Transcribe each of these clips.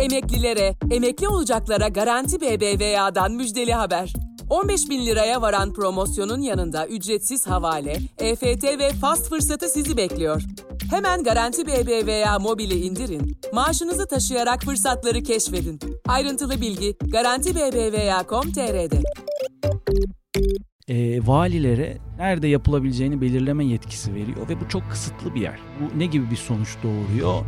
Emeklilere, emekli olacaklara Garanti BBVA'dan müjdeli haber. 15 bin liraya varan promosyonun yanında ücretsiz havale, EFT ve fast fırsatı sizi bekliyor. Hemen Garanti BBVA mobili indirin, maaşınızı taşıyarak fırsatları keşfedin. Ayrıntılı bilgi Garanti BBVA.com.tr'de. E, valilere nerede yapılabileceğini belirleme yetkisi veriyor ve bu çok kısıtlı bir yer. Bu ne gibi bir sonuç doğuruyor?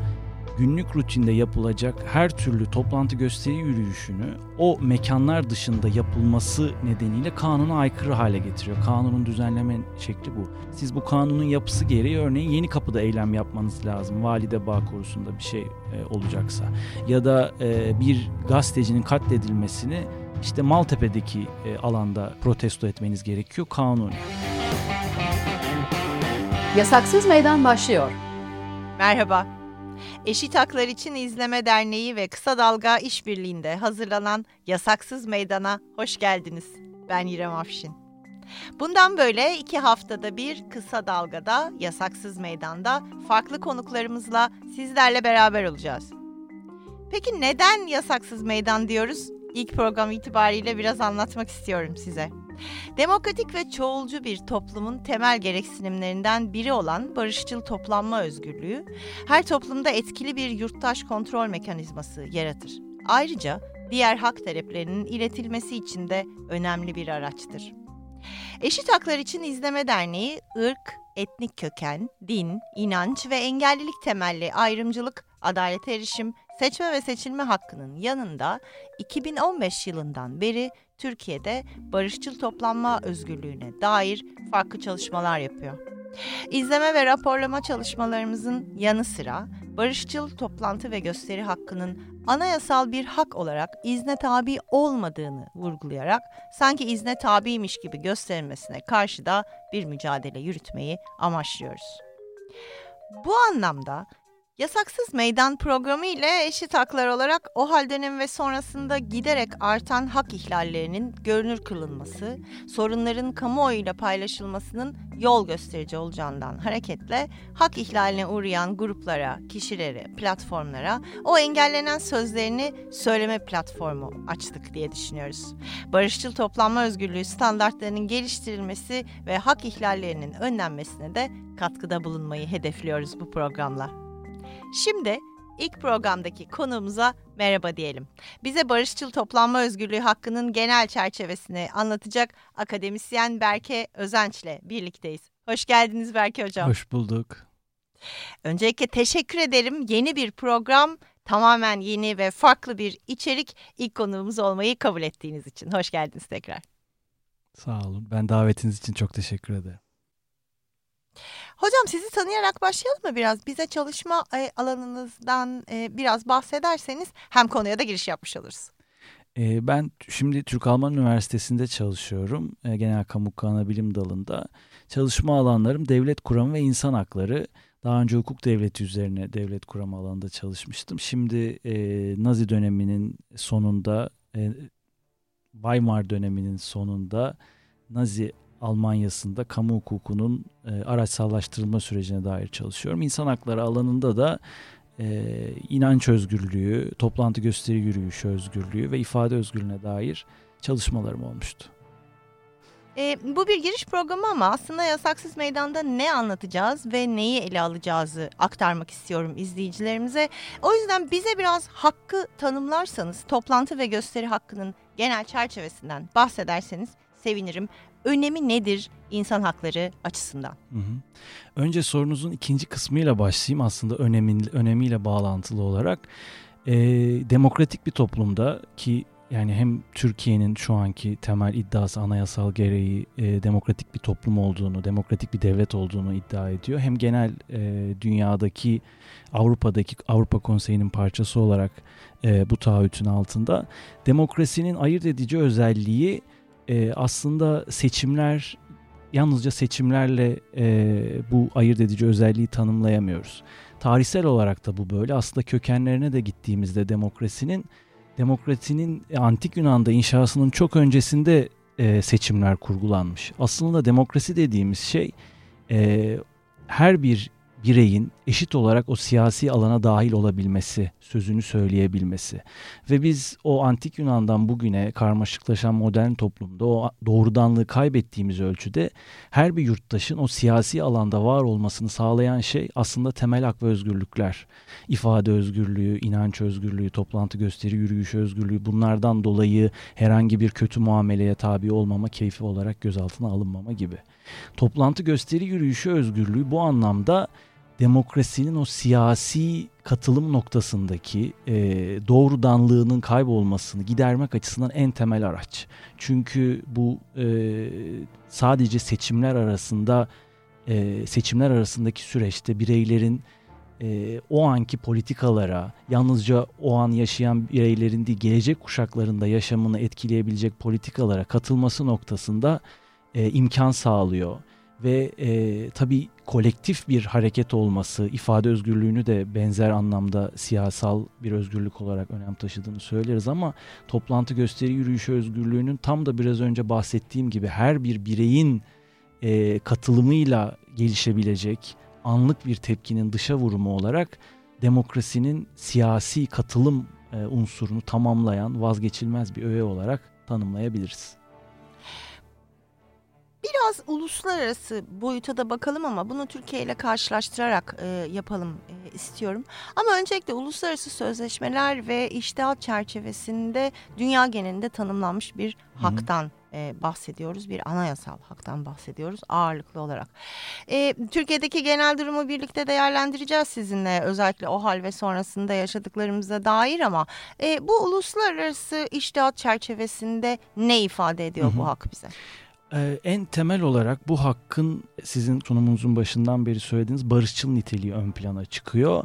Günlük rutinde yapılacak her türlü toplantı gösteri yürüyüşünü o mekanlar dışında yapılması nedeniyle kanuna aykırı hale getiriyor. Kanunun düzenleme şekli bu. Siz bu kanunun yapısı gereği örneğin yeni kapıda eylem yapmanız lazım. Valide bağ korusunda bir şey e, olacaksa. Ya da e, bir gazetecinin katledilmesini işte Maltepe'deki e, alanda protesto etmeniz gerekiyor kanun. Yasaksız Meydan başlıyor. Merhaba. Eşit Haklar İçin İzleme Derneği ve Kısa Dalga İşbirliği'nde hazırlanan Yasaksız Meydan'a hoş geldiniz. Ben İrem Afşin. Bundan böyle iki haftada bir Kısa Dalga'da, Yasaksız Meydan'da farklı konuklarımızla sizlerle beraber olacağız. Peki neden Yasaksız Meydan diyoruz? İlk program itibariyle biraz anlatmak istiyorum size. Demokratik ve çoğulcu bir toplumun temel gereksinimlerinden biri olan barışçıl toplanma özgürlüğü, her toplumda etkili bir yurttaş kontrol mekanizması yaratır. Ayrıca diğer hak taleplerinin iletilmesi için de önemli bir araçtır. Eşit Haklar İçin İzleme Derneği, ırk, etnik köken, din, inanç ve engellilik temelli ayrımcılık, adalet erişim, seçme ve seçilme hakkının yanında 2015 yılından beri Türkiye'de barışçıl toplanma özgürlüğüne dair farklı çalışmalar yapıyor. İzleme ve raporlama çalışmalarımızın yanı sıra barışçıl toplantı ve gösteri hakkının anayasal bir hak olarak izne tabi olmadığını vurgulayarak sanki izne tabiymiş gibi gösterilmesine karşı da bir mücadele yürütmeyi amaçlıyoruz. Bu anlamda Yasaksız Meydan programı ile eşit haklar olarak o hal ve sonrasında giderek artan hak ihlallerinin görünür kılınması, sorunların kamuoyuyla paylaşılmasının yol gösterici olacağından hareketle hak ihlaline uğrayan gruplara, kişilere, platformlara o engellenen sözlerini söyleme platformu açtık diye düşünüyoruz. Barışçıl toplanma özgürlüğü standartlarının geliştirilmesi ve hak ihlallerinin önlenmesine de katkıda bulunmayı hedefliyoruz bu programla. Şimdi ilk programdaki konuğumuza merhaba diyelim. Bize barışçıl toplanma özgürlüğü hakkının genel çerçevesini anlatacak akademisyen Berke Özenç ile birlikteyiz. Hoş geldiniz Berke Hocam. Hoş bulduk. Öncelikle teşekkür ederim. Yeni bir program, tamamen yeni ve farklı bir içerik ilk konuğumuz olmayı kabul ettiğiniz için. Hoş geldiniz tekrar. Sağ olun. Ben davetiniz için çok teşekkür ederim. Hocam sizi tanıyarak başlayalım mı biraz? Bize çalışma e, alanınızdan e, biraz bahsederseniz hem konuya da giriş yapmış oluruz. E, ben şimdi Türk-Alman Üniversitesi'nde çalışıyorum. Genel Kamu Kanunu Bilim Dalı'nda. Çalışma alanlarım devlet kuramı ve insan hakları. Daha önce hukuk devleti üzerine devlet kuramı alanında çalışmıştım. Şimdi Nazi döneminin sonunda, Weimar döneminin sonunda Nazi Almanya'sında kamu hukukunun e, araçsallaştırılma sürecine dair çalışıyorum. İnsan hakları alanında da e, inanç özgürlüğü, toplantı gösteri yürüyüşü özgürlüğü ve ifade özgürlüğüne dair çalışmalarım olmuştu. E, bu bir giriş programı ama aslında Yasaksız Meydan'da ne anlatacağız ve neyi ele alacağızı aktarmak istiyorum izleyicilerimize. O yüzden bize biraz hakkı tanımlarsanız, toplantı ve gösteri hakkının genel çerçevesinden bahsederseniz sevinirim önemi nedir insan hakları açısından? Hı hı. Önce sorunuzun ikinci kısmıyla başlayayım aslında önemin, önemiyle bağlantılı olarak. E, demokratik bir toplumda ki yani hem Türkiye'nin şu anki temel iddiası anayasal gereği e, demokratik bir toplum olduğunu, demokratik bir devlet olduğunu iddia ediyor. Hem genel e, dünyadaki Avrupa'daki Avrupa Konseyi'nin parçası olarak e, bu taahhütün altında demokrasinin ayırt edici özelliği e, aslında seçimler yalnızca seçimlerle e, bu ayırt edici özelliği tanımlayamıyoruz. Tarihsel olarak da bu böyle. Aslında kökenlerine de gittiğimizde demokrasinin demokrasinin antik Yunan'da inşasının çok öncesinde e, seçimler kurgulanmış. Aslında demokrasi dediğimiz şey e, her bir bireyin eşit olarak o siyasi alana dahil olabilmesi, sözünü söyleyebilmesi. Ve biz o antik Yunan'dan bugüne karmaşıklaşan modern toplumda o doğrudanlığı kaybettiğimiz ölçüde her bir yurttaşın o siyasi alanda var olmasını sağlayan şey aslında temel hak ve özgürlükler. İfade özgürlüğü, inanç özgürlüğü, toplantı gösteri yürüyüş özgürlüğü bunlardan dolayı herhangi bir kötü muameleye tabi olmama, keyfi olarak gözaltına alınmama gibi. Toplantı gösteri yürüyüşü özgürlüğü bu anlamda demokrasinin o siyasi katılım noktasındaki e, doğrudanlığının kaybolmasını gidermek açısından en temel araç. Çünkü bu e, sadece seçimler arasında e, seçimler arasındaki süreçte bireylerin e, o anki politikalara yalnızca o an yaşayan bireylerin değil gelecek kuşaklarında yaşamını etkileyebilecek politikalara katılması noktasında e, imkan sağlıyor ve e, tabii kolektif bir hareket olması ifade özgürlüğünü de benzer anlamda siyasal bir özgürlük olarak önem taşıdığını söyleriz ama toplantı gösteri yürüyüşü özgürlüğünün tam da biraz önce bahsettiğim gibi her bir bireyin e, katılımıyla gelişebilecek anlık bir tepkinin dışa vurumu olarak demokrasinin siyasi katılım e, unsurunu tamamlayan vazgeçilmez bir öğe olarak tanımlayabiliriz. Biraz uluslararası boyuta da bakalım ama bunu Türkiye ile karşılaştırarak e, yapalım e, istiyorum. Ama öncelikle uluslararası sözleşmeler ve iştihat çerçevesinde dünya genelinde tanımlanmış bir Hı-hı. haktan e, bahsediyoruz. Bir anayasal haktan bahsediyoruz ağırlıklı olarak. E, Türkiye'deki genel durumu birlikte değerlendireceğiz sizinle özellikle o hal ve sonrasında yaşadıklarımıza dair ama e, bu uluslararası iştihat çerçevesinde ne ifade ediyor Hı-hı. bu hak bize? Ee, en temel olarak bu hakkın sizin sunumunuzun başından beri söylediğiniz barışçıl niteliği ön plana çıkıyor.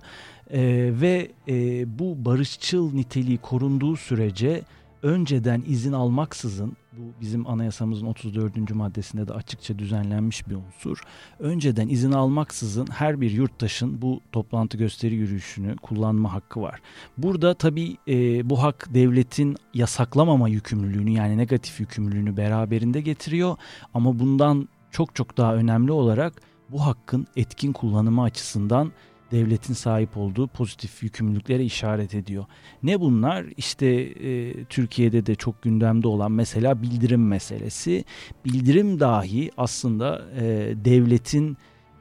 Ee, ve e, bu barışçıl niteliği korunduğu sürece önceden izin almaksızın bu bizim anayasamızın 34. maddesinde de açıkça düzenlenmiş bir unsur. Önceden izin almaksızın her bir yurttaşın bu toplantı gösteri yürüyüşünü kullanma hakkı var. Burada tabii e, bu hak devletin yasaklamama yükümlülüğünü yani negatif yükümlülüğünü beraberinde getiriyor. Ama bundan çok çok daha önemli olarak bu hakkın etkin kullanımı açısından devletin sahip olduğu pozitif yükümlülüklere işaret ediyor. Ne bunlar? İşte e, Türkiye'de de çok gündemde olan mesela bildirim meselesi. Bildirim dahi aslında e, devletin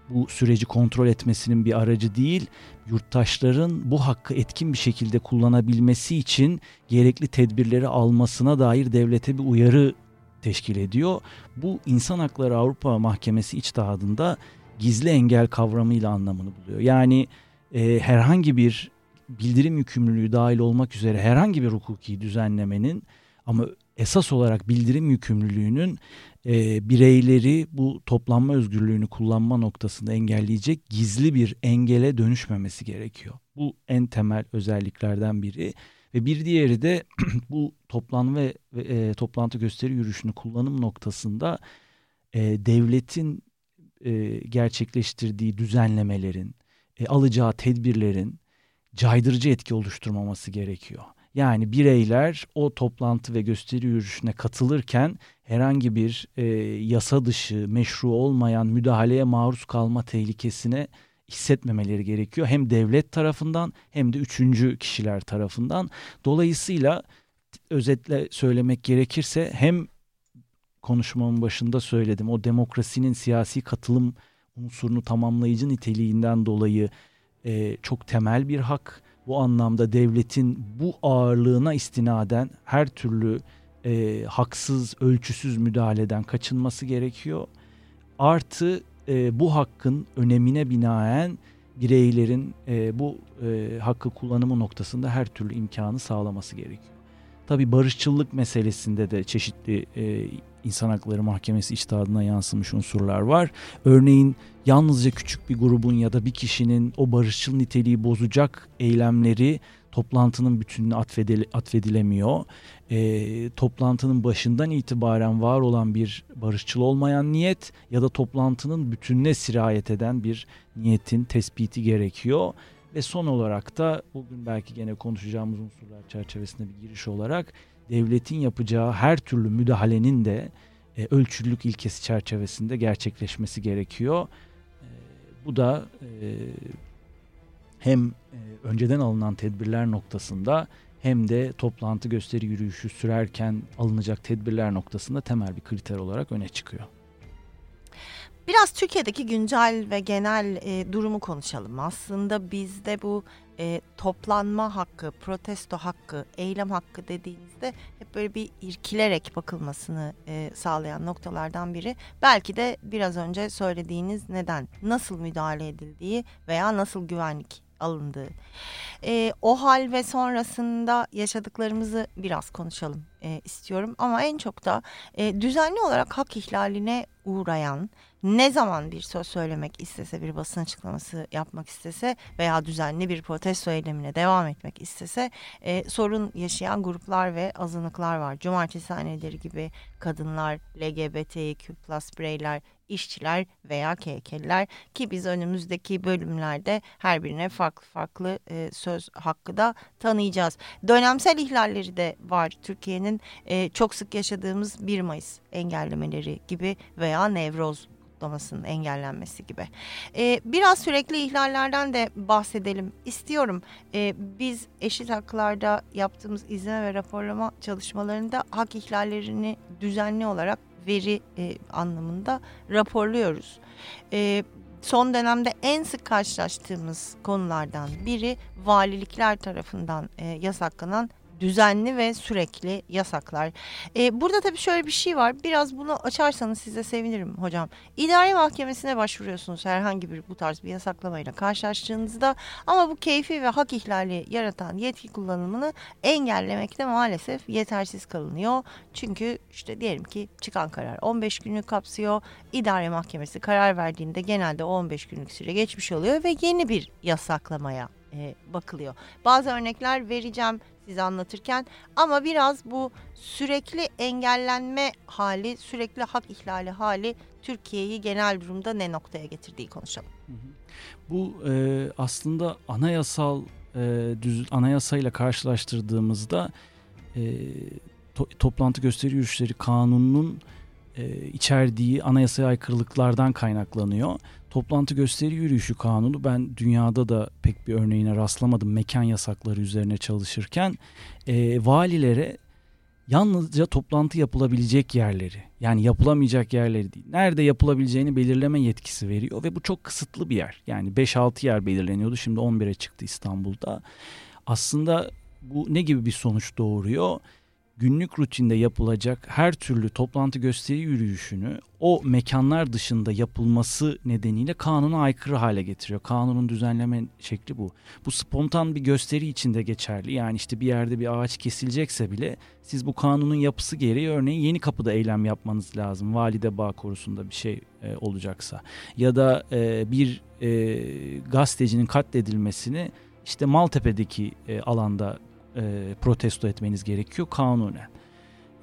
bu süreci kontrol etmesinin bir aracı değil, yurttaşların bu hakkı etkin bir şekilde kullanabilmesi için gerekli tedbirleri almasına dair devlete bir uyarı teşkil ediyor. Bu İnsan Hakları Avrupa Mahkemesi içtihadında gizli engel kavramıyla anlamını buluyor. Yani e, herhangi bir bildirim yükümlülüğü dahil olmak üzere herhangi bir hukuki düzenlemenin ama esas olarak bildirim yükümlülüğünün e, bireyleri bu toplanma özgürlüğünü kullanma noktasında engelleyecek gizli bir engele dönüşmemesi gerekiyor. Bu en temel özelliklerden biri ve bir diğeri de bu toplanma ve e, toplantı gösteri yürüyüşünü kullanım noktasında e, devletin e, gerçekleştirdiği düzenlemelerin, e, alacağı tedbirlerin caydırıcı etki oluşturmaması gerekiyor. Yani bireyler o toplantı ve gösteri yürüyüşüne katılırken herhangi bir e, yasa dışı, meşru olmayan müdahaleye maruz kalma tehlikesine hissetmemeleri gerekiyor. Hem devlet tarafından hem de üçüncü kişiler tarafından. Dolayısıyla özetle söylemek gerekirse hem konuşmamın başında söyledim. O demokrasinin siyasi katılım unsurunu tamamlayıcı niteliğinden dolayı e, çok temel bir hak. Bu anlamda devletin bu ağırlığına istinaden her türlü e, haksız, ölçüsüz müdahaleden kaçınması gerekiyor. Artı e, bu hakkın önemine binaen bireylerin e, bu e, hakkı kullanımı noktasında her türlü imkanı sağlaması gerekiyor. Tabi barışçılık meselesinde de çeşitli e, İnsan Hakları Mahkemesi içtihadına yansımış unsurlar var. Örneğin yalnızca küçük bir grubun ya da bir kişinin o barışçıl niteliği bozacak eylemleri toplantının bütününe atfedile, atfedilemiyor. E, toplantının başından itibaren var olan bir barışçıl olmayan niyet ya da toplantının bütününe sirayet eden bir niyetin tespiti gerekiyor. Ve son olarak da bugün belki gene konuşacağımız unsurlar çerçevesinde bir giriş olarak devletin yapacağı her türlü müdahalenin de e, ölçülülük ilkesi çerçevesinde gerçekleşmesi gerekiyor. E, bu da e, hem e, önceden alınan tedbirler noktasında hem de toplantı gösteri yürüyüşü sürerken alınacak tedbirler noktasında temel bir kriter olarak öne çıkıyor. Biraz Türkiye'deki güncel ve genel e, durumu konuşalım. Aslında bizde bu e, toplanma hakkı, protesto hakkı, eylem hakkı dediğinizde hep böyle bir irkilerek bakılmasını e, sağlayan noktalardan biri. Belki de biraz önce söylediğiniz neden, nasıl müdahale edildiği veya nasıl güvenlik alındığı. E, o hal ve sonrasında yaşadıklarımızı biraz konuşalım e, istiyorum. Ama en çok da e, düzenli olarak hak ihlaline uğrayan, ne zaman bir söz söylemek istese, bir basın açıklaması yapmak istese veya düzenli bir protesto eylemine devam etmek istese e, sorun yaşayan gruplar ve azınlıklar var. Cumartesi haneleri gibi kadınlar, LGBTQ plus bireyler, işçiler veya KK'liler ki biz önümüzdeki bölümlerde her birine farklı farklı e, söz hakkı da tanıyacağız. Dönemsel ihlalleri de var Türkiye'nin e, çok sık yaşadığımız 1 Mayıs engellemeleri gibi veya Nevroz kutlamasının engellenmesi gibi. Ee, biraz sürekli ihlallerden de bahsedelim istiyorum. Ee, biz eşit haklarda yaptığımız izleme ve raporlama çalışmalarında hak ihlallerini düzenli olarak veri e, anlamında raporluyoruz. E, son dönemde en sık karşılaştığımız konulardan biri valilikler tarafından e, yasaklanan düzenli ve sürekli yasaklar. Ee, burada tabii şöyle bir şey var. Biraz bunu açarsanız size sevinirim hocam. İdare mahkemesine başvuruyorsunuz herhangi bir bu tarz bir yasaklamayla karşılaştığınızda ama bu keyfi ve hak ihlali yaratan yetki kullanımını engellemekte maalesef yetersiz kalınıyor. Çünkü işte diyelim ki çıkan karar 15 günlük kapsıyor. İdare mahkemesi karar verdiğinde genelde 15 günlük süre geçmiş oluyor ve yeni bir yasaklamaya e, bakılıyor. Bazı örnekler vereceğim size anlatırken ama biraz bu sürekli engellenme hali, sürekli hak ihlali hali Türkiye'yi genel durumda ne noktaya getirdiği konuşalım. Bu e, aslında anayasal e, düz anayasayla karşılaştırdığımızda e, to, toplantı gösteri yürüyüşleri kanununun e, içerdiği anayasaya aykırılıklardan kaynaklanıyor. Toplantı gösteri yürüyüşü kanunu ben dünyada da pek bir örneğine rastlamadım mekan yasakları üzerine çalışırken e, valilere yalnızca toplantı yapılabilecek yerleri yani yapılamayacak yerleri değil nerede yapılabileceğini belirleme yetkisi veriyor ve bu çok kısıtlı bir yer. Yani 5-6 yer belirleniyordu şimdi 11'e çıktı İstanbul'da. Aslında bu ne gibi bir sonuç doğuruyor günlük rutinde yapılacak her türlü toplantı gösteri yürüyüşünü o mekanlar dışında yapılması nedeniyle kanuna aykırı hale getiriyor. Kanunun düzenleme şekli bu. Bu spontan bir gösteri içinde geçerli. Yani işte bir yerde bir ağaç kesilecekse bile siz bu kanunun yapısı gereği örneğin yeni kapıda eylem yapmanız lazım. Valide bağ korusunda bir şey e, olacaksa. Ya da e, bir e, gazetecinin katledilmesini işte Maltepe'deki e, alanda e, protesto etmeniz gerekiyor kanunen.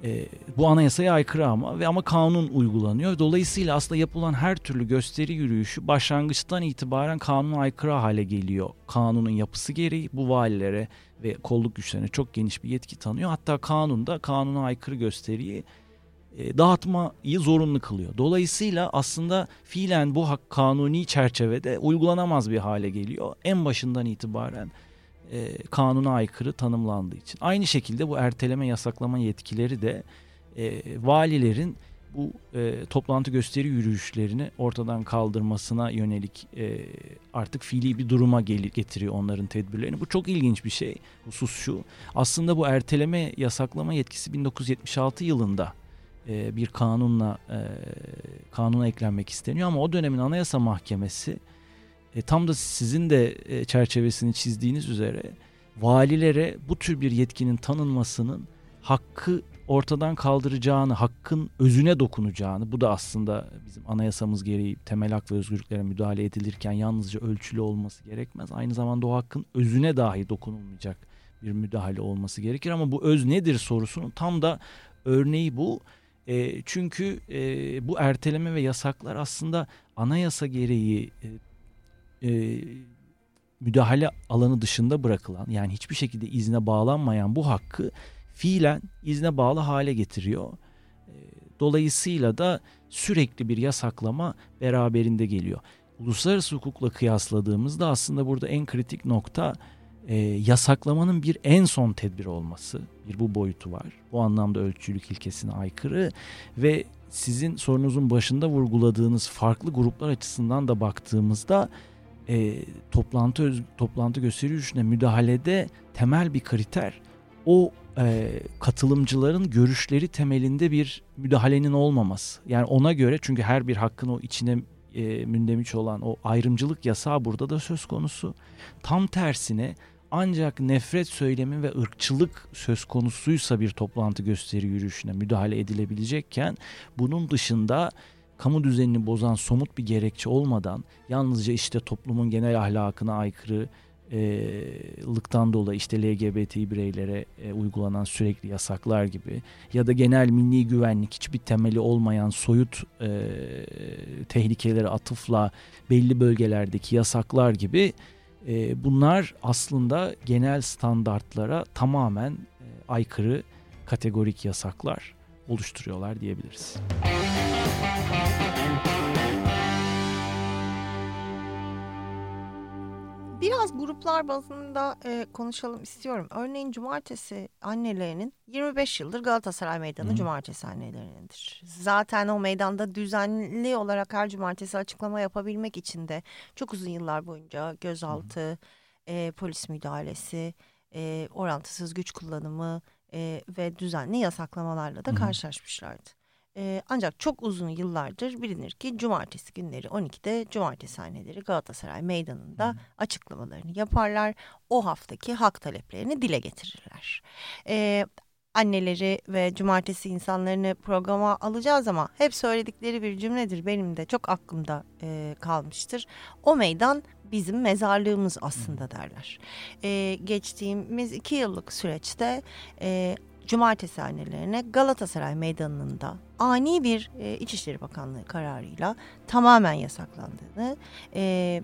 E, bu anayasaya aykırı ama ve ama kanun uygulanıyor. Dolayısıyla aslında yapılan her türlü gösteri yürüyüşü başlangıçtan itibaren kanuna aykırı hale geliyor. Kanunun yapısı gereği bu valilere ve kolluk güçlerine çok geniş bir yetki tanıyor. Hatta kanunda kanuna aykırı gösteriyi e, dağıtmayı zorunlu kılıyor. Dolayısıyla aslında fiilen bu hak kanuni çerçevede uygulanamaz bir hale geliyor. En başından itibaren e, kanuna aykırı tanımlandığı için. Aynı şekilde bu erteleme yasaklama yetkileri de e, valilerin bu e, toplantı gösteri yürüyüşlerini ortadan kaldırmasına yönelik e, artık fiili bir duruma gel- getiriyor onların tedbirlerini. Bu çok ilginç bir şey. Husus şu. Aslında bu erteleme yasaklama yetkisi 1976 yılında e, bir kanunla e, kanuna eklenmek isteniyor ama o dönemin Anayasa Mahkemesi e, tam da sizin de e, çerçevesini çizdiğiniz üzere valilere bu tür bir yetkinin tanınmasının hakkı ortadan kaldıracağını, hakkın özüne dokunacağını, bu da aslında bizim anayasamız gereği temel hak ve özgürlüklere müdahale edilirken yalnızca ölçülü olması gerekmez. Aynı zamanda o hakkın özüne dahi dokunulmayacak bir müdahale olması gerekir ama bu öz nedir sorusunun tam da örneği bu. E, çünkü e, bu erteleme ve yasaklar aslında anayasa gereği e, e, müdahale alanı dışında bırakılan yani hiçbir şekilde izne bağlanmayan bu hakkı fiilen izne bağlı hale getiriyor. E, dolayısıyla da sürekli bir yasaklama beraberinde geliyor. uluslararası hukukla kıyasladığımızda aslında burada en kritik nokta e, yasaklamanın bir en son tedbir olması. Bir bu boyutu var. Bu anlamda ölçülük ilkesine aykırı ve sizin sorunuzun başında vurguladığınız farklı gruplar açısından da baktığımızda e, toplantı toplantı gösteri yürüyüşüne müdahalede temel bir kriter o e, katılımcıların görüşleri temelinde bir müdahalenin olmaması. Yani ona göre çünkü her bir hakkın o içine e, mündemiş olan o ayrımcılık yasağı burada da söz konusu. Tam tersine ancak nefret söylemi ve ırkçılık söz konusuysa bir toplantı gösteri yürüyüşüne müdahale edilebilecekken bunun dışında kamu düzenini bozan somut bir gerekçe olmadan yalnızca işte toplumun genel ahlakına aykırı e, lıktan dolayı işte LGBT bireylere e, uygulanan sürekli yasaklar gibi ya da genel milli güvenlik hiçbir temeli olmayan soyut e, tehlikelere atıfla belli bölgelerdeki yasaklar gibi e, bunlar aslında genel standartlara tamamen e, aykırı kategorik yasaklar oluşturuyorlar diyebiliriz. Biraz gruplar bazında e, konuşalım istiyorum. Örneğin cumartesi annelerinin 25 yıldır Galatasaray Meydanı Hı. cumartesi annelerinindir. Zaten o meydanda düzenli olarak her cumartesi açıklama yapabilmek için de çok uzun yıllar boyunca gözaltı, e, polis müdahalesi, e, orantısız güç kullanımı e, ve düzenli yasaklamalarla da Hı. karşılaşmışlardı. E, ancak çok uzun yıllardır bilinir ki cumartesi günleri 12'de cumartesi haneleri Galatasaray Meydanı'nda hmm. açıklamalarını yaparlar. O haftaki hak taleplerini dile getirirler. E, anneleri ve cumartesi insanlarını programa alacağız ama hep söyledikleri bir cümledir benim de çok aklımda e, kalmıştır. O meydan bizim mezarlığımız aslında derler. E, geçtiğimiz iki yıllık süreçte e, cumartesi annelerine Galatasaray Meydanı'nda ani bir e, İçişleri Bakanlığı kararıyla tamamen yasaklandığını, e,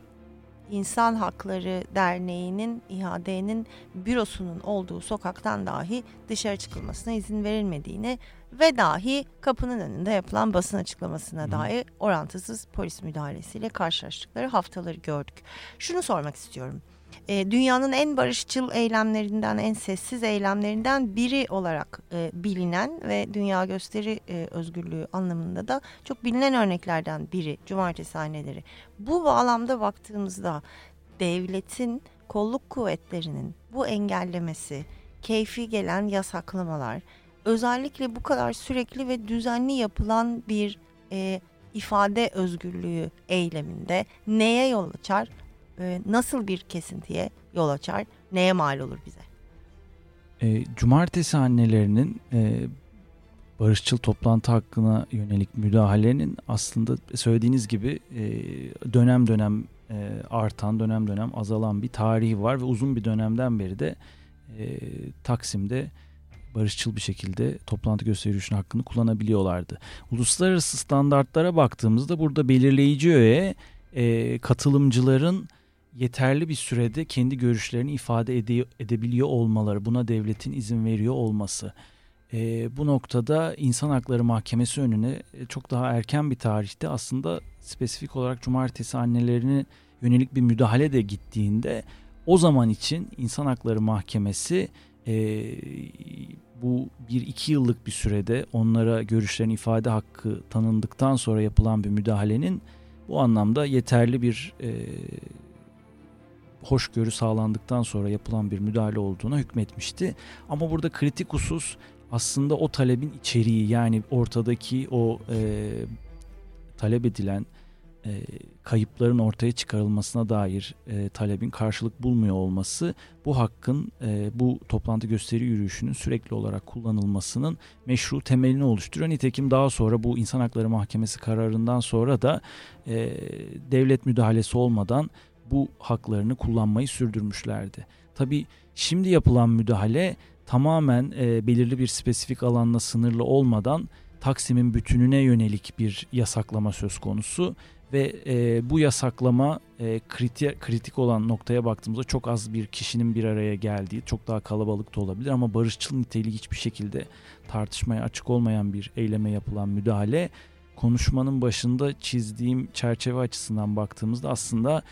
İnsan Hakları Derneği'nin, İHA'd'nin bürosunun olduğu sokaktan dahi dışarı çıkılmasına izin verilmediğini ve dahi kapının önünde yapılan basın açıklamasına hmm. dair orantısız polis müdahalesiyle karşılaştıkları haftaları gördük. Şunu sormak istiyorum e, dünyanın en barışçıl eylemlerinden, en sessiz eylemlerinden biri olarak e, bilinen ve dünya gösteri e, özgürlüğü anlamında da çok bilinen örneklerden biri cumartesi haneleri. Bu bağlamda baktığımızda devletin kolluk kuvvetlerinin bu engellemesi, keyfi gelen yasaklamalar, özellikle bu kadar sürekli ve düzenli yapılan bir e, ifade özgürlüğü eyleminde neye yol açar? E, nasıl bir kesintiye yol açar, neye mal olur bize? E, cumartesi annelerinin e, barışçıl toplantı hakkına yönelik müdahalenin aslında söylediğiniz gibi e, dönem dönem e, artan, dönem dönem azalan bir tarihi var ve uzun bir dönemden beri de e, Taksim'de barışçıl bir şekilde toplantı gösterişinin hakkını kullanabiliyorlardı. Uluslararası standartlara baktığımızda burada belirleyici öğe e, katılımcıların yeterli bir sürede kendi görüşlerini ifade ede, edebiliyor olmaları, buna devletin izin veriyor olması. E, bu noktada İnsan Hakları Mahkemesi önüne e, çok daha erken bir tarihte aslında spesifik olarak cumartesi annelerine yönelik bir müdahale de gittiğinde o zaman için İnsan Hakları Mahkemesi e, bu bir iki yıllık bir sürede onlara görüşlerini ifade hakkı tanındıktan sonra yapılan bir müdahalenin bu anlamda yeterli bir e, hoşgörü sağlandıktan sonra yapılan bir müdahale olduğuna hükmetmişti. Ama burada kritik husus aslında o talebin içeriği yani ortadaki o e, talep edilen e, kayıpların ortaya çıkarılmasına dair e, talebin karşılık bulmuyor olması bu hakkın e, bu toplantı gösteri yürüyüşünün sürekli olarak kullanılmasının meşru temelini oluşturuyor. Nitekim daha sonra bu İnsan Hakları Mahkemesi kararından sonra da e, devlet müdahalesi olmadan bu haklarını kullanmayı sürdürmüşlerdi. Tabi şimdi yapılan müdahale tamamen e, belirli bir spesifik alanla sınırlı olmadan Taksim'in bütününe yönelik bir yasaklama söz konusu ve e, bu yasaklama e, kritik, kritik olan noktaya baktığımızda çok az bir kişinin bir araya geldiği, çok daha kalabalık da olabilir ama barışçıl niteliği hiçbir şekilde tartışmaya açık olmayan bir eyleme yapılan müdahale konuşmanın başında çizdiğim çerçeve açısından baktığımızda aslında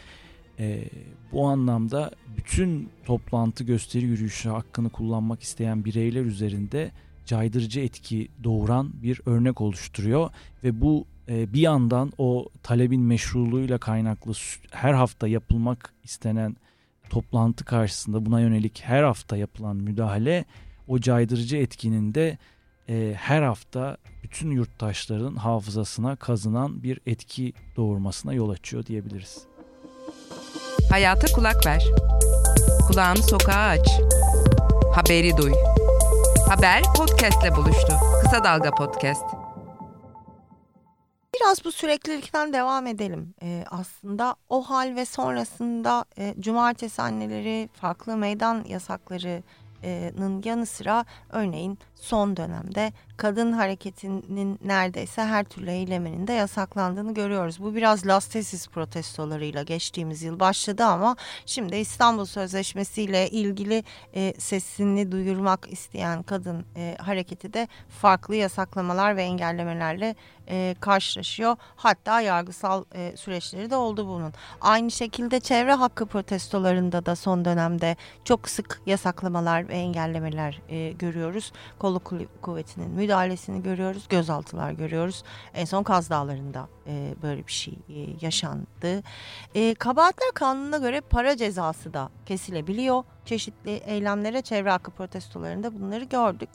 e, bu anlamda bütün toplantı gösteri yürüyüşü hakkını kullanmak isteyen bireyler üzerinde caydırıcı etki doğuran bir örnek oluşturuyor ve bu e, bir yandan o talebin meşruluğuyla kaynaklı her hafta yapılmak istenen toplantı karşısında buna yönelik her hafta yapılan müdahale o caydırıcı etkinin de e, her hafta bütün yurttaşların hafızasına kazınan bir etki doğurmasına yol açıyor diyebiliriz. Hayata kulak ver. Kulağını sokağa aç. Haberi duy. Haber podcastle buluştu. Kısa Dalga Podcast. Biraz bu süreklilikten devam edelim. Ee, aslında o hal ve sonrasında e, cumartesi anneleri, farklı meydan yasakları, nın yanı sıra örneğin son dönemde kadın hareketinin neredeyse her türlü eyleminin de yasaklandığını görüyoruz. Bu biraz Lastesis protestolarıyla geçtiğimiz yıl başladı ama şimdi İstanbul Sözleşmesi ile ilgili e, sesini duyurmak isteyen kadın e, hareketi de farklı yasaklamalar ve engellemelerle e, karşılaşıyor. Hatta yargısal e, süreçleri de oldu bunun. Aynı şekilde çevre hakkı protestolarında da son dönemde çok sık yasaklamalar ve engellemeler e, görüyoruz. Kolluk kuvvetinin müdahalesini görüyoruz. Gözaltılar görüyoruz. En son Kaz Dağları'nda e, böyle bir şey e, yaşandı. E, kabahatler kanununa göre para cezası da kesilebiliyor. Çeşitli eylemlere çevre hakkı protestolarında bunları gördük.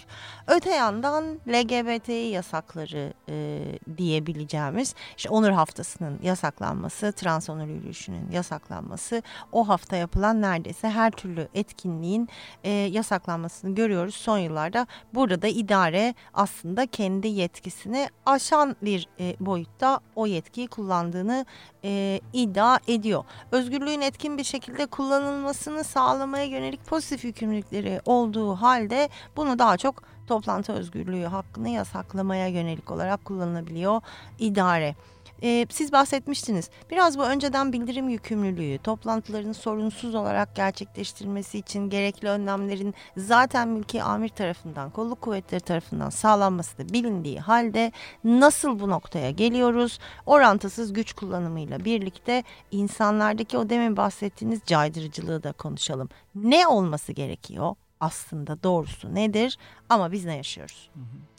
Öte yandan LGBTİ yasakları e, diyebileceğimiz işte onur haftasının yasaklanması, trans onur yürüyüşünün yasaklanması, o hafta yapılan neredeyse her türlü etkinliğin e, yasaklanmasını görüyoruz son yıllarda. Burada da idare aslında kendi yetkisini aşan bir e, boyutta o yetkiyi kullandığını e, iddia ediyor. Özgürlüğün etkin bir şekilde kullanılmasını sağlamaya yönelik pozitif yükümlülükleri olduğu halde bunu daha çok toplantı özgürlüğü hakkını yasaklamaya yönelik olarak kullanılabiliyor idare. Ee, siz bahsetmiştiniz. Biraz bu önceden bildirim yükümlülüğü, toplantıların sorunsuz olarak gerçekleştirilmesi için gerekli önlemlerin zaten mülki amir tarafından, kolluk kuvvetleri tarafından sağlanması da bilindiği halde nasıl bu noktaya geliyoruz? Orantısız güç kullanımıyla birlikte insanlardaki o demin bahsettiğiniz caydırıcılığı da konuşalım. Ne olması gerekiyor? Aslında doğrusu nedir? Ama biz ne yaşıyoruz? Hı hı.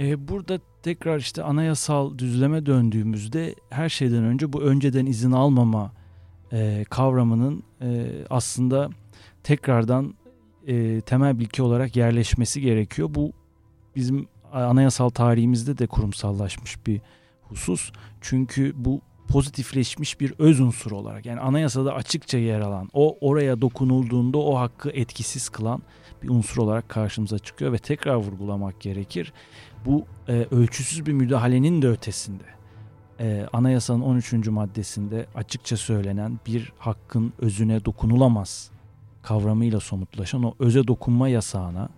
Ee, burada tekrar işte anayasal düzleme döndüğümüzde her şeyden önce bu önceden izin almama e, kavramının e, aslında tekrardan e, temel bilgi olarak yerleşmesi gerekiyor. Bu bizim anayasal tarihimizde de kurumsallaşmış bir husus. Çünkü bu pozitifleşmiş bir öz unsur olarak yani anayasada açıkça yer alan o oraya dokunulduğunda o hakkı etkisiz kılan bir unsur olarak karşımıza çıkıyor ve tekrar vurgulamak gerekir. Bu e, ölçüsüz bir müdahalenin de ötesinde e, anayasanın 13. maddesinde açıkça söylenen bir hakkın özüne dokunulamaz kavramıyla somutlaşan o öze dokunma yasağına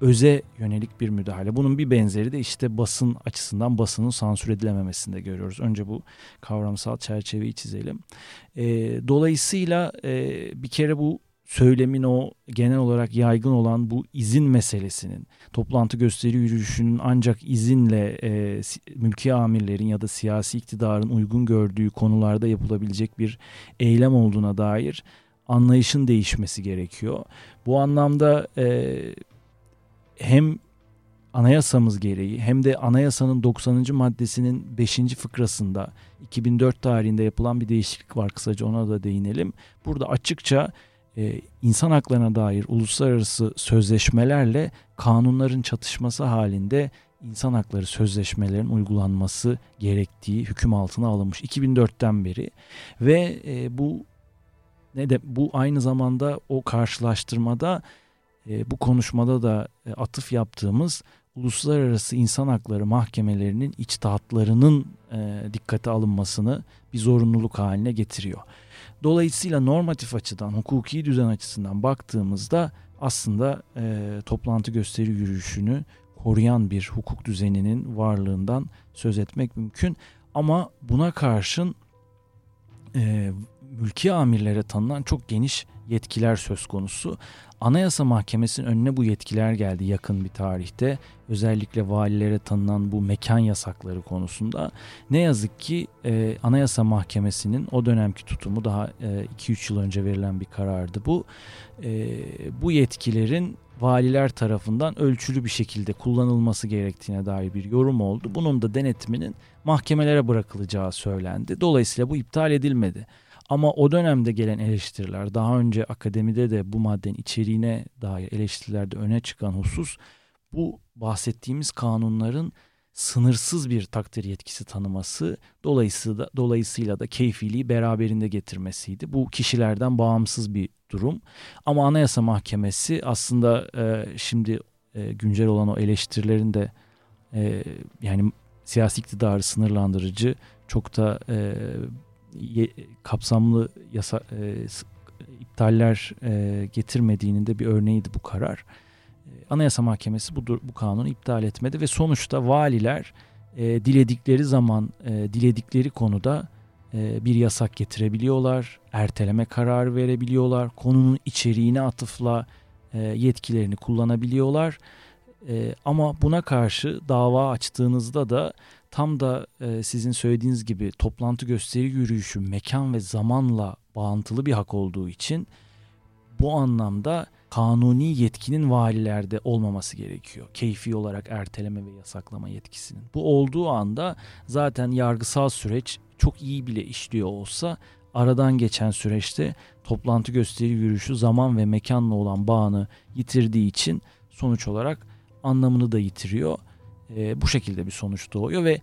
öze yönelik bir müdahale. Bunun bir benzeri de işte basın açısından basının sansür edilememesinde görüyoruz. Önce bu kavramsal çerçeveyi çizelim. E, dolayısıyla e, bir kere bu söylemin o genel olarak yaygın olan bu izin meselesinin toplantı gösteri yürüyüşünün ancak izinle e, mülki amirlerin ya da siyasi iktidarın uygun gördüğü konularda yapılabilecek bir eylem olduğuna dair anlayışın değişmesi gerekiyor. Bu anlamda e, hem anayasamız gereği hem de anayasanın 90. maddesinin 5. fıkrasında 2004 tarihinde yapılan bir değişiklik var kısaca ona da değinelim. Burada açıkça e, insan haklarına dair uluslararası sözleşmelerle kanunların çatışması halinde insan hakları sözleşmelerin uygulanması gerektiği hüküm altına alınmış 2004'ten beri ve e, bu ne de bu aynı zamanda o karşılaştırmada e, bu konuşmada da e, atıf yaptığımız uluslararası insan hakları mahkemelerinin içtihatlarının e, dikkate alınmasını bir zorunluluk haline getiriyor. Dolayısıyla normatif açıdan, hukuki düzen açısından baktığımızda aslında e, toplantı gösteri yürüyüşünü koruyan bir hukuk düzeninin varlığından söz etmek mümkün. Ama buna karşın e, mülki amirlere tanınan çok geniş yetkiler söz konusu. Anayasa Mahkemesi'nin önüne bu yetkiler geldi yakın bir tarihte. Özellikle valilere tanınan bu mekan yasakları konusunda. Ne yazık ki e, Anayasa Mahkemesi'nin o dönemki tutumu daha 2-3 e, yıl önce verilen bir karardı bu. E, bu yetkilerin valiler tarafından ölçülü bir şekilde kullanılması gerektiğine dair bir yorum oldu. Bunun da denetiminin mahkemelere bırakılacağı söylendi. Dolayısıyla bu iptal edilmedi. Ama o dönemde gelen eleştiriler, daha önce akademide de bu maddenin içeriğine dair eleştirilerde öne çıkan husus bu bahsettiğimiz kanunların sınırsız bir takdir yetkisi tanıması dolayısıyla da, dolayısıyla da keyfiliği beraberinde getirmesiydi. Bu kişilerden bağımsız bir durum. Ama Anayasa Mahkemesi aslında e, şimdi e, güncel olan o eleştirilerin de e, yani siyasi iktidarı sınırlandırıcı çok da e, ye, kapsamlı yasa e, iptaller e, getirmediğinin de bir örneğiydi bu karar. E, Anayasa Mahkemesi bu, bu kanunu iptal etmedi ve sonuçta valiler e, diledikleri zaman e, diledikleri konuda e, bir yasak getirebiliyorlar, erteleme kararı verebiliyorlar, konunun içeriğine atıfla e, yetkilerini kullanabiliyorlar. E, ama buna karşı dava açtığınızda da tam da e, sizin söylediğiniz gibi toplantı gösteri yürüyüşü mekan ve zamanla bağıntılı bir hak olduğu için bu anlamda kanuni yetkinin valilerde olmaması gerekiyor. Keyfi olarak erteleme ve yasaklama yetkisinin. Bu olduğu anda zaten yargısal süreç çok iyi bile işliyor olsa aradan geçen süreçte toplantı gösteri yürüyüşü zaman ve mekanla olan bağını yitirdiği için sonuç olarak anlamını da yitiriyor e, bu şekilde bir sonuç doğuyor ve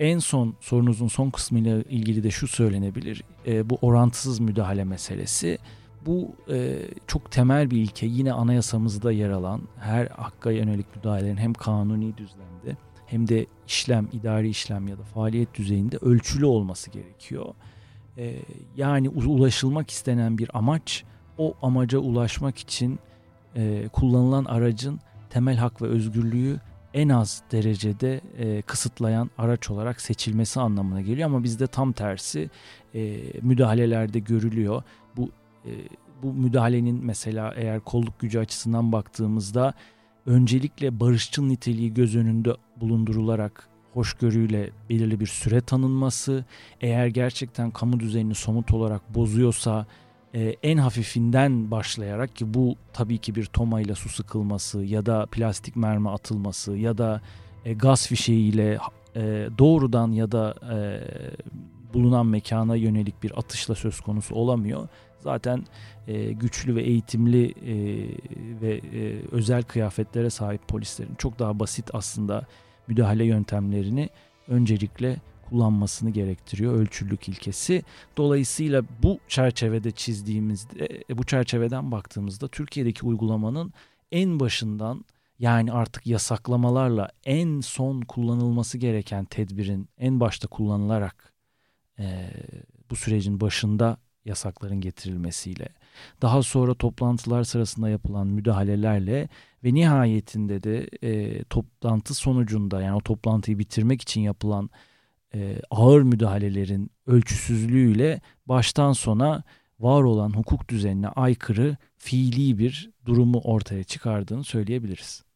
en son sorunuzun son kısmıyla ilgili de şu söylenebilir. E, bu orantısız müdahale meselesi. Bu e, çok temel bir ilke. Yine anayasamızda yer alan her hakka yönelik müdahalelerin hem kanuni düzlemde hem de işlem, idari işlem ya da faaliyet düzeyinde ölçülü olması gerekiyor. E, yani ulaşılmak istenen bir amaç o amaca ulaşmak için e, kullanılan aracın temel hak ve özgürlüğü en az derecede e, kısıtlayan araç olarak seçilmesi anlamına geliyor ama bizde tam tersi e, müdahalelerde görülüyor. Bu e, bu müdahalenin mesela eğer kolluk gücü açısından baktığımızda öncelikle barışçıl niteliği göz önünde bulundurularak hoşgörüyle belirli bir süre tanınması, eğer gerçekten kamu düzenini somut olarak bozuyorsa e, en hafifinden başlayarak ki bu tabii ki bir tomayla su sıkılması ya da plastik mermi atılması ya da e, gaz fişeğiyle e, doğrudan ya da e, bulunan mekana yönelik bir atışla söz konusu olamıyor. Zaten e, güçlü ve eğitimli e, ve e, özel kıyafetlere sahip polislerin çok daha basit aslında müdahale yöntemlerini öncelikle kullanmasını gerektiriyor ölçülük ilkesi. Dolayısıyla bu çerçevede çizdiğimizde, e, bu çerçeveden baktığımızda Türkiye'deki uygulamanın en başından yani artık yasaklamalarla en son kullanılması gereken tedbirin en başta kullanılarak e, bu sürecin başında yasakların getirilmesiyle, daha sonra toplantılar sırasında yapılan müdahalelerle ve nihayetinde de e, toplantı sonucunda yani o toplantıyı bitirmek için yapılan e, ağır müdahalelerin ölçüsüzlüğüyle baştan sona var olan hukuk düzenine aykırı fiili bir durumu ortaya çıkardığını söyleyebiliriz.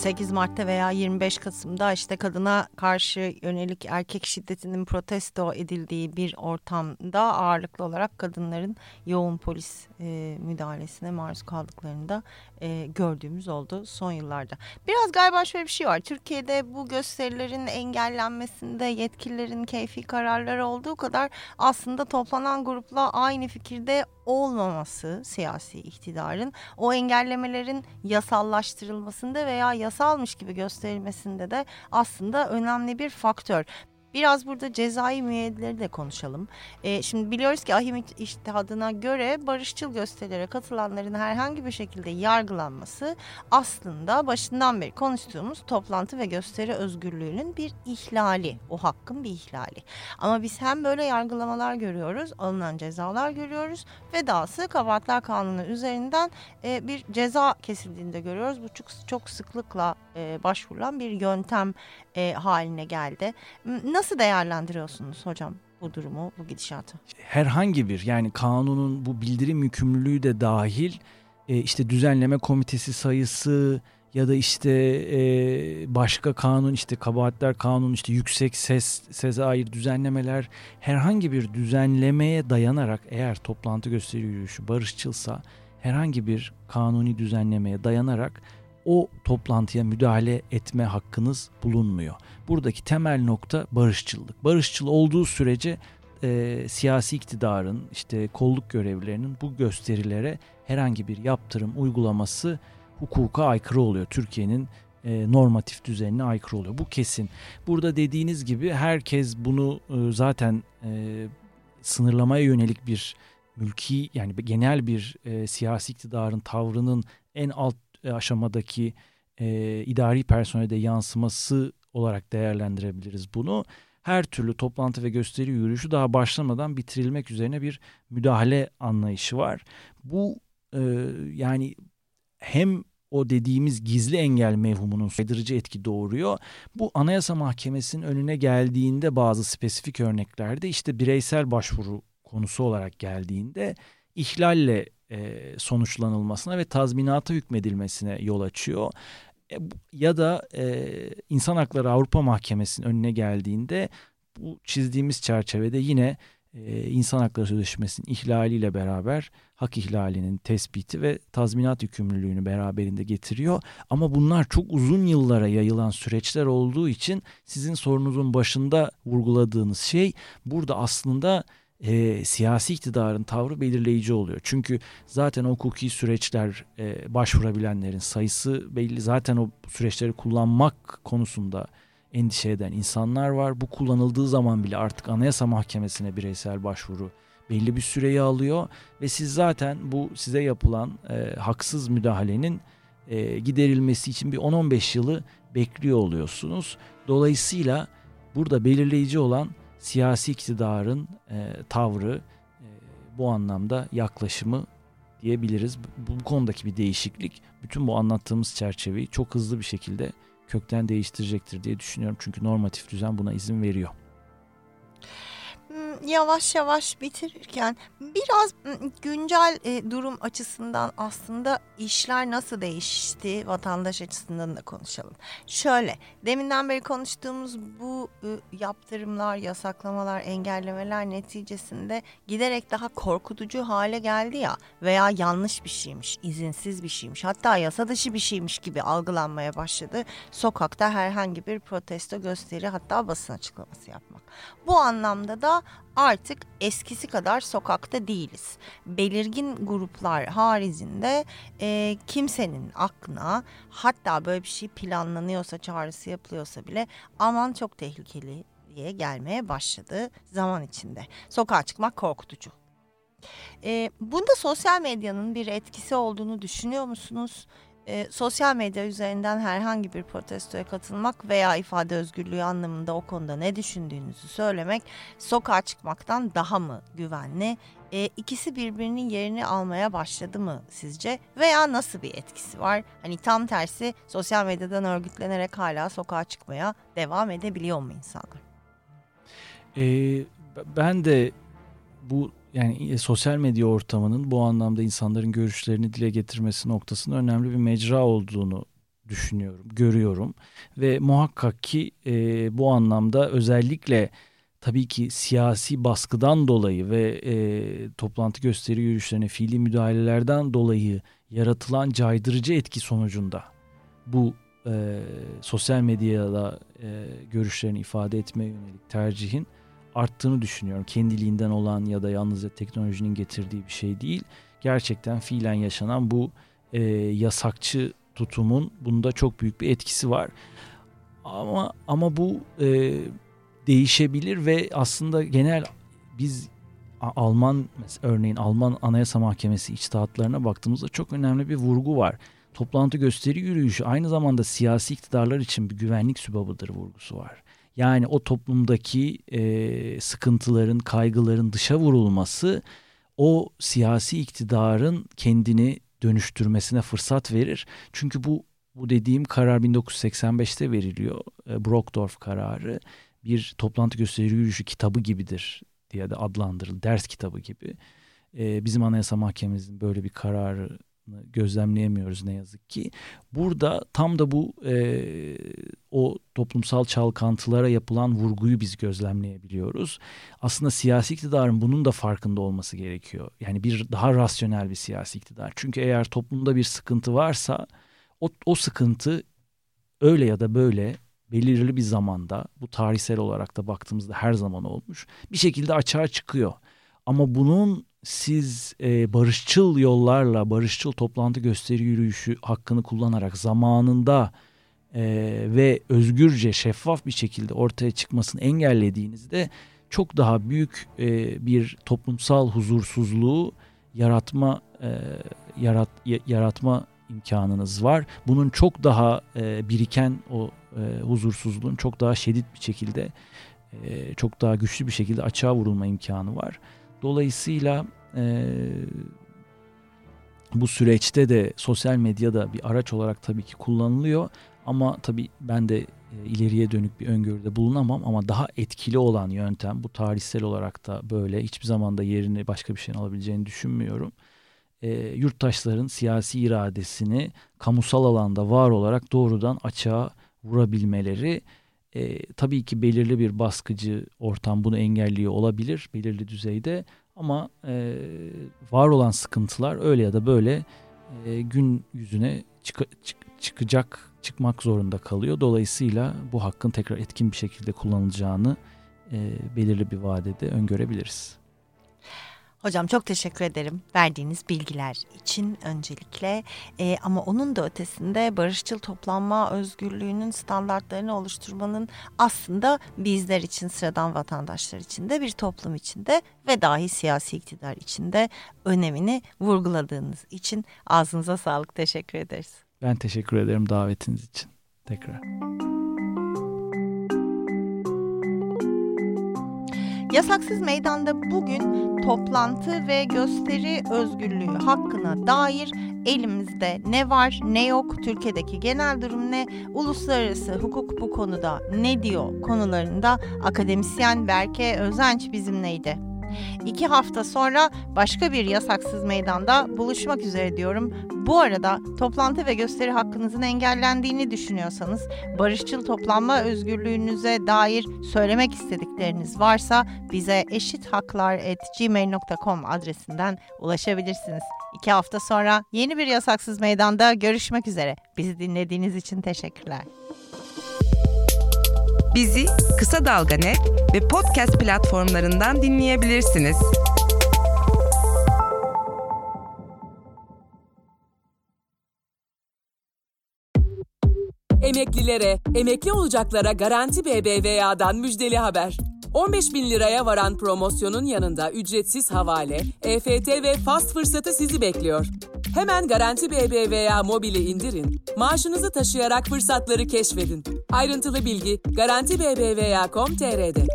8 Mart'ta veya 25 Kasım'da işte kadına karşı yönelik erkek şiddetinin protesto edildiği bir ortamda ağırlıklı olarak kadınların yoğun polis e, müdahalesine maruz kaldıklarını da e, gördüğümüz oldu son yıllarda. Biraz galiba şöyle bir şey var. Türkiye'de bu gösterilerin engellenmesinde yetkililerin keyfi kararları olduğu kadar aslında toplanan grupla aynı fikirde olmaması siyasi iktidarın o engellemelerin yasallaştırılmasında veya yasalmış gibi gösterilmesinde de aslında önemli bir faktör. Biraz burada cezai müeyyideleri de konuşalım. E, şimdi biliyoruz ki ahim iştihadına göre barışçıl gösterilere katılanların herhangi bir şekilde yargılanması aslında başından beri konuştuğumuz toplantı ve gösteri özgürlüğünün bir ihlali. O hakkın bir ihlali. Ama biz hem böyle yargılamalar görüyoruz, alınan cezalar görüyoruz ve dahası kabahatler kanunu üzerinden e, bir ceza kesildiğini de görüyoruz. Bu çok, çok sıklıkla e, başvurulan bir yöntem e, haline geldi. Nasıl değerlendiriyorsunuz hocam? bu durumu, bu gidişatı? Herhangi bir yani kanunun bu bildirim yükümlülüğü de dahil e, işte düzenleme komitesi sayısı ya da işte e, başka kanun işte kabahatler kanunu işte yüksek ses sese ait düzenlemeler herhangi bir düzenlemeye dayanarak eğer toplantı gösteri yürüyüşü barışçılsa herhangi bir kanuni düzenlemeye dayanarak o toplantıya müdahale etme hakkınız bulunmuyor. Buradaki temel nokta barışçıllık. Barışçıl olduğu sürece e, siyasi iktidarın işte kolluk görevlilerinin bu gösterilere herhangi bir yaptırım uygulaması hukuka aykırı oluyor. Türkiye'nin e, normatif düzenine aykırı oluyor. Bu kesin. Burada dediğiniz gibi herkes bunu e, zaten e, sınırlamaya yönelik bir mülki yani genel bir e, siyasi iktidarın tavrının en alt e, aşamadaki e, idari personelde yansıması olarak değerlendirebiliriz bunu. Her türlü toplantı ve gösteri yürüyüşü daha başlamadan bitirilmek üzerine bir müdahale anlayışı var. Bu e, yani hem o dediğimiz gizli engel mevhumunun saydırıcı etki doğuruyor. Bu Anayasa Mahkemesi'nin önüne geldiğinde bazı spesifik örneklerde işte bireysel başvuru konusu olarak geldiğinde ihlalle e, sonuçlanılmasına ve tazminata hükmedilmesine yol açıyor. E, ya da e, İnsan Hakları Avrupa Mahkemesi'nin önüne geldiğinde bu çizdiğimiz çerçevede yine e, İnsan Hakları Sözleşmesi'nin ihlaliyle beraber hak ihlalinin tespiti ve tazminat yükümlülüğünü beraberinde getiriyor. Ama bunlar çok uzun yıllara yayılan süreçler olduğu için sizin sorunuzun başında vurguladığınız şey burada aslında e, siyasi iktidarın tavrı belirleyici oluyor. Çünkü zaten o hukuki süreçler e, başvurabilenlerin sayısı belli. Zaten o süreçleri kullanmak konusunda endişe eden insanlar var. Bu kullanıldığı zaman bile artık Anayasa Mahkemesi'ne bireysel başvuru belli bir süreyi alıyor ve siz zaten bu size yapılan e, haksız müdahalenin e, giderilmesi için bir 10-15 yılı bekliyor oluyorsunuz. Dolayısıyla burada belirleyici olan siyasi iktidarın e, tavrı e, bu anlamda yaklaşımı diyebiliriz. Bu, bu konudaki bir değişiklik bütün bu anlattığımız çerçeveyi çok hızlı bir şekilde kökten değiştirecektir diye düşünüyorum. Çünkü normatif düzen buna izin veriyor yavaş yavaş bitirirken biraz güncel e, durum açısından aslında işler nasıl değişti vatandaş açısından da konuşalım. Şöyle deminden beri konuştuğumuz bu yaptırımlar, yasaklamalar, engellemeler neticesinde giderek daha korkutucu hale geldi ya veya yanlış bir şeymiş, izinsiz bir şeymiş hatta yasa dışı bir şeymiş gibi algılanmaya başladı. Sokakta herhangi bir protesto gösteri hatta basın açıklaması yapmak. Bu anlamda da artık eskisi kadar sokakta değiliz. Belirgin gruplar haricinde e, kimsenin aklına hatta böyle bir şey planlanıyorsa çağrısı yapılıyorsa bile aman çok tehlikeli diye gelmeye başladı zaman içinde. Sokağa çıkmak korkutucu. E, bunda sosyal medyanın bir etkisi olduğunu düşünüyor musunuz? E, sosyal medya üzerinden herhangi bir protestoya katılmak veya ifade özgürlüğü anlamında o konuda ne düşündüğünüzü söylemek sokağa çıkmaktan daha mı güvenli? E, ikisi birbirinin yerini almaya başladı mı sizce? Veya nasıl bir etkisi var? Hani tam tersi sosyal medyadan örgütlenerek hala sokağa çıkmaya devam edebiliyor mu insanlar? Ee, ben de bu yani e, sosyal medya ortamının bu anlamda insanların görüşlerini dile getirmesi noktasında önemli bir mecra olduğunu düşünüyorum, görüyorum. Ve muhakkak ki e, bu anlamda özellikle tabii ki siyasi baskıdan dolayı ve e, toplantı gösteri yürüyüşlerine fiili müdahalelerden dolayı yaratılan caydırıcı etki sonucunda bu e, sosyal medyada e, görüşlerini ifade etmeye yönelik tercihin arttığını düşünüyorum. Kendiliğinden olan ya da yalnızca teknolojinin getirdiği bir şey değil. Gerçekten fiilen yaşanan bu e, yasakçı tutumun bunda çok büyük bir etkisi var. Ama ama bu e, değişebilir ve aslında genel biz Alman örneğin Alman Anayasa Mahkemesi içtihatlarına baktığımızda çok önemli bir vurgu var. Toplantı gösteri yürüyüşü aynı zamanda siyasi iktidarlar için bir güvenlik sübabıdır vurgusu var. Yani o toplumdaki e, sıkıntıların, kaygıların dışa vurulması o siyasi iktidarın kendini dönüştürmesine fırsat verir. Çünkü bu bu dediğim karar 1985'te veriliyor. E, Brockdorf kararı bir toplantı gösteri yürüyüşü kitabı gibidir diye de adlandırılır. Ders kitabı gibi. E, bizim Anayasa Mahkememizin böyle bir kararı gözlemleyemiyoruz ne yazık ki. Burada tam da bu e, o toplumsal çalkantılara yapılan vurguyu biz gözlemleyebiliyoruz. Aslında siyasi iktidarın bunun da farkında olması gerekiyor. Yani bir daha rasyonel bir siyasi iktidar. Çünkü eğer toplumda bir sıkıntı varsa o, o sıkıntı öyle ya da böyle belirli bir zamanda bu tarihsel olarak da baktığımızda her zaman olmuş bir şekilde açığa çıkıyor. Ama bunun siz e, barışçıl yollarla, barışçıl toplantı gösteri yürüyüşü hakkını kullanarak zamanında e, ve özgürce, şeffaf bir şekilde ortaya çıkmasını engellediğinizde çok daha büyük e, bir toplumsal huzursuzluğu yaratma e, yarat yaratma imkanınız var. Bunun çok daha e, biriken o e, huzursuzluğun çok daha şiddet bir şekilde e, çok daha güçlü bir şekilde açığa vurulma imkanı var. Dolayısıyla e, bu süreçte de sosyal medya da bir araç olarak tabii ki kullanılıyor. Ama tabii ben de ileriye dönük bir öngörüde bulunamam ama daha etkili olan yöntem bu tarihsel olarak da böyle hiçbir zaman da yerini başka bir şeyin alabileceğini düşünmüyorum. E, yurttaşların siyasi iradesini kamusal alanda var olarak doğrudan açığa vurabilmeleri e, tabii ki belirli bir baskıcı ortam bunu engelliyor olabilir belirli düzeyde ama e, var olan sıkıntılar öyle ya da böyle e, gün yüzüne çık- çık- çıkacak çıkmak zorunda kalıyor. Dolayısıyla bu hakkın tekrar etkin bir şekilde kullanılacağını e, belirli bir vadede öngörebiliriz. Hocam çok teşekkür ederim verdiğiniz bilgiler için öncelikle ee, ama onun da ötesinde barışçıl toplanma özgürlüğünün standartlarını oluşturmanın aslında bizler için sıradan vatandaşlar için de bir toplum içinde ve dahi siyasi iktidar içinde önemini vurguladığınız için ağzınıza sağlık teşekkür ederiz. Ben teşekkür ederim davetiniz için tekrar. Yasaksız Meydan'da bugün toplantı ve gösteri özgürlüğü hakkına dair elimizde ne var ne yok, Türkiye'deki genel durum ne, uluslararası hukuk bu konuda ne diyor konularında akademisyen Berke Özenç bizimleydi. İki hafta sonra başka bir yasaksız meydanda buluşmak üzere diyorum. Bu arada toplantı ve gösteri hakkınızın engellendiğini düşünüyorsanız barışçıl toplanma özgürlüğünüze dair söylemek istedikleriniz varsa bize eşithaklar.gmail.com adresinden ulaşabilirsiniz. İki hafta sonra yeni bir yasaksız meydanda görüşmek üzere. Bizi dinlediğiniz için teşekkürler. Bizi Kısa Dalga Net ve podcast platformlarından dinleyebilirsiniz. Emeklilere, emekli olacaklara Garanti BBVA'dan müjdeli haber. 15 bin liraya varan promosyonun yanında ücretsiz havale, EFT ve fast fırsatı sizi bekliyor. Hemen Garanti BBVA mobili indirin, maaşınızı taşıyarak fırsatları keşfedin. Ayrıntılı bilgi Garanti BBVA.com.tr'de.